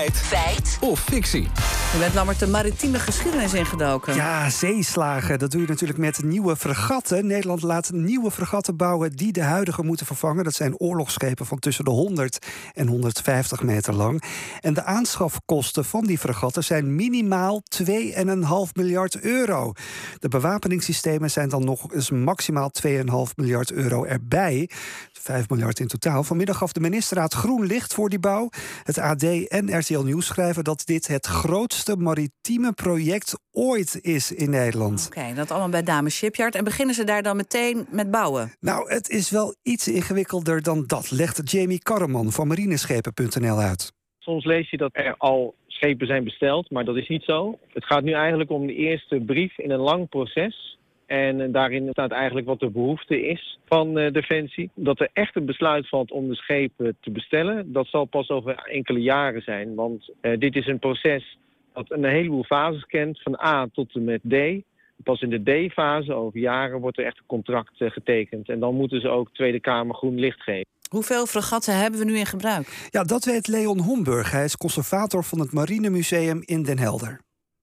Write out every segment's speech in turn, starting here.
Feit. Feit. Of fictie. Je bent Lammert de maritieme geschiedenis ingedoken. Ja, zeeslagen. Dat doe je natuurlijk met nieuwe fregatten. Nederland laat nieuwe fregatten bouwen die de huidige moeten vervangen. Dat zijn oorlogsschepen van tussen de 100 en 150 meter lang. En de aanschafkosten van die fregatten zijn minimaal 2,5 miljard euro. De bewapeningssystemen zijn dan nog eens maximaal 2,5 miljard euro erbij. 5 miljard in totaal. Vanmiddag gaf de ministerraad groen licht voor die bouw. Het AD en RTL Nieuws schrijven dat dit het grootste maritieme project ooit is in Nederland. Oké, dat allemaal bij Dames Shipyard. En beginnen ze daar dan meteen met bouwen? Nou, het is wel iets ingewikkelder dan dat, legt Jamie Karreman van marineschepen.nl uit. Soms lees je dat er al schepen zijn besteld, maar dat is niet zo. Het gaat nu eigenlijk om de eerste brief in een lang proces. En daarin staat eigenlijk wat de behoefte is van uh, Defensie. Dat er echt een besluit valt om de schepen te bestellen, dat zal pas over enkele jaren zijn. Want uh, dit is een proces dat een heleboel fases kent, van A tot en met D. Pas in de D-fase, over jaren, wordt er echt een contract uh, getekend. En dan moeten ze ook Tweede Kamer groen licht geven. Hoeveel fregatten hebben we nu in gebruik? Ja, dat weet Leon Homburg. Hij is conservator van het Marinemuseum in Den Helder.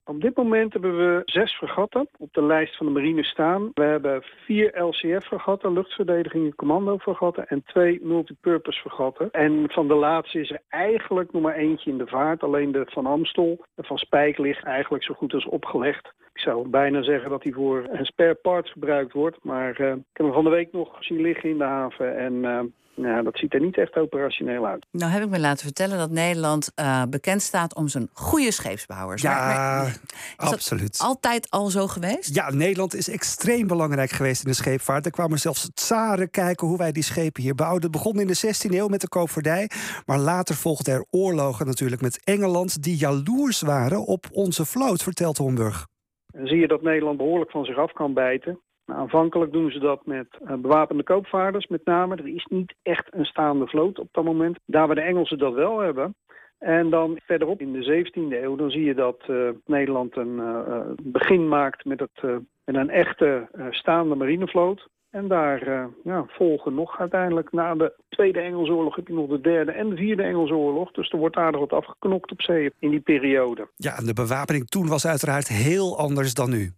Op dit moment hebben we zes fregatten op de lijst van de marine staan. We hebben vier LCF-fregatten, luchtverdediging en commando-fregatten... en twee multipurpose-fregatten. En van de laatste is er eigenlijk nog maar eentje in de vaart. Alleen de Van Amstel van Spijk ligt eigenlijk zo goed als opgelegd. Ik zou bijna zeggen dat hij voor een spare part gebruikt wordt. Maar uh, ik heb hem van de week nog zien liggen in de haven. En uh, nou, dat ziet er niet echt operationeel uit. Nou heb ik me laten vertellen dat Nederland uh, bekend staat om zijn goede scheepsbouwers. Ja, maar, maar, absoluut. altijd al zo geweest? Ja, Nederland is extreem belangrijk geweest in de scheepvaart. Er kwamen zelfs tsaren kijken hoe wij die schepen hier bouwden. Het begon in de 16e eeuw met de koopvaardij. Maar later volgden er oorlogen natuurlijk met Engeland... die jaloers waren op onze vloot, vertelt Homburg. Dan zie je dat Nederland behoorlijk van zich af kan bijten. Nou, aanvankelijk doen ze dat met uh, bewapende koopvaarders met name. Er is niet echt een staande vloot op dat moment. Daar waar de Engelsen dat wel hebben. En dan verderop in de 17e eeuw, dan zie je dat uh, Nederland een uh, begin maakt met, het, met een echte staande marinevloot. En daar ja, volgen nog uiteindelijk na de Tweede Engelse Oorlog heb je nog de derde en de vierde Engelse Oorlog. Dus er wordt aardig wat afgeknokt op zee in die periode. Ja, en de bewapening toen was uiteraard heel anders dan nu.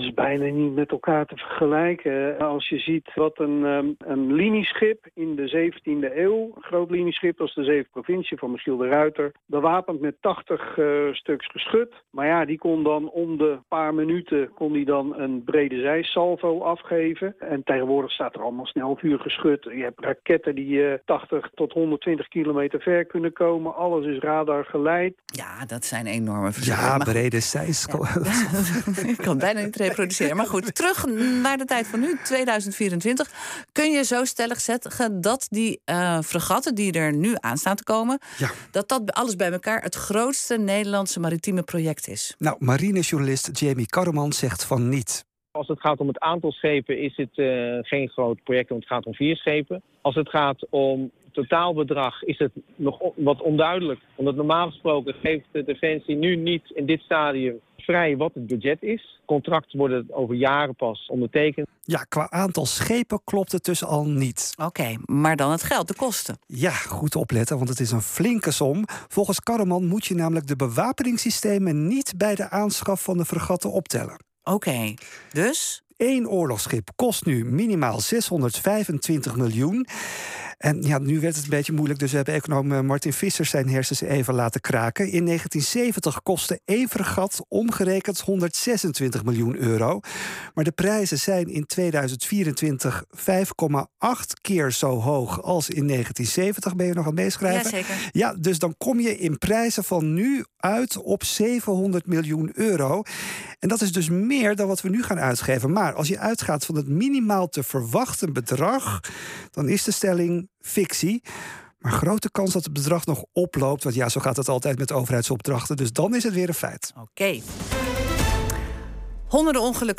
Is bijna niet met elkaar te vergelijken. Als je ziet wat een, um, een linieschip in de 17e eeuw, een groot linieschip als de Zeven Provincie van Michiel de Ruiter, bewapend met 80 uh, stuks geschut. Maar ja, die kon dan om de paar minuten kon die dan een brede zijsalvo afgeven. En tegenwoordig staat er allemaal snelvuur geschut. Je hebt raketten die uh, 80 tot 120 kilometer ver kunnen komen. Alles is radar geleid. Ja, dat zijn enorme verschillen. Ja, brede zijsalvo. Ja. Ik kan bijna niet reproduceren. Maar goed, terug naar de tijd van nu, 2024. Kun je zo stellig zeggen dat die uh, fregatten die er nu aan staan te komen... Ja. dat dat alles bij elkaar het grootste Nederlandse maritieme project is? Nou, marinejournalist Jamie Karreman zegt van niet. Als het gaat om het aantal schepen is het uh, geen groot project, want het gaat om vier schepen. Als het gaat om totaalbedrag is het nog wat onduidelijk. Omdat normaal gesproken geeft de Defensie nu niet in dit stadium vrij wat het budget is. Contracten worden over jaren pas ondertekend. Ja, qua aantal schepen klopt het dus al niet. Oké, okay, maar dan het geld, de kosten. Ja, goed opletten, want het is een flinke som. Volgens Karreman moet je namelijk de bewapeningssystemen niet bij de aanschaf van de fregatten optellen. Oké, okay, dus? Eén oorlogsschip kost nu minimaal 625 miljoen. En ja, nu werd het een beetje moeilijk, dus we hebben econoom Martin Visser zijn hersens even laten kraken. In 1970 kostte één fregat omgerekend 126 miljoen euro. Maar de prijzen zijn in 2024 5,8 keer zo hoog als in 1970. Ben je nog aan het meeschrijven? Ja, zeker. Ja, dus dan kom je in prijzen van nu uit op 700 miljoen euro. En dat is dus meer dan wat we nu gaan uitgeven. Maar als je uitgaat van het minimaal te verwachten bedrag, dan is de stelling fictie. Maar grote kans dat het bedrag nog oploopt. Want ja, zo gaat het altijd met overheidsopdrachten. Dus dan is het weer een feit. Oké. Honderden ongelukken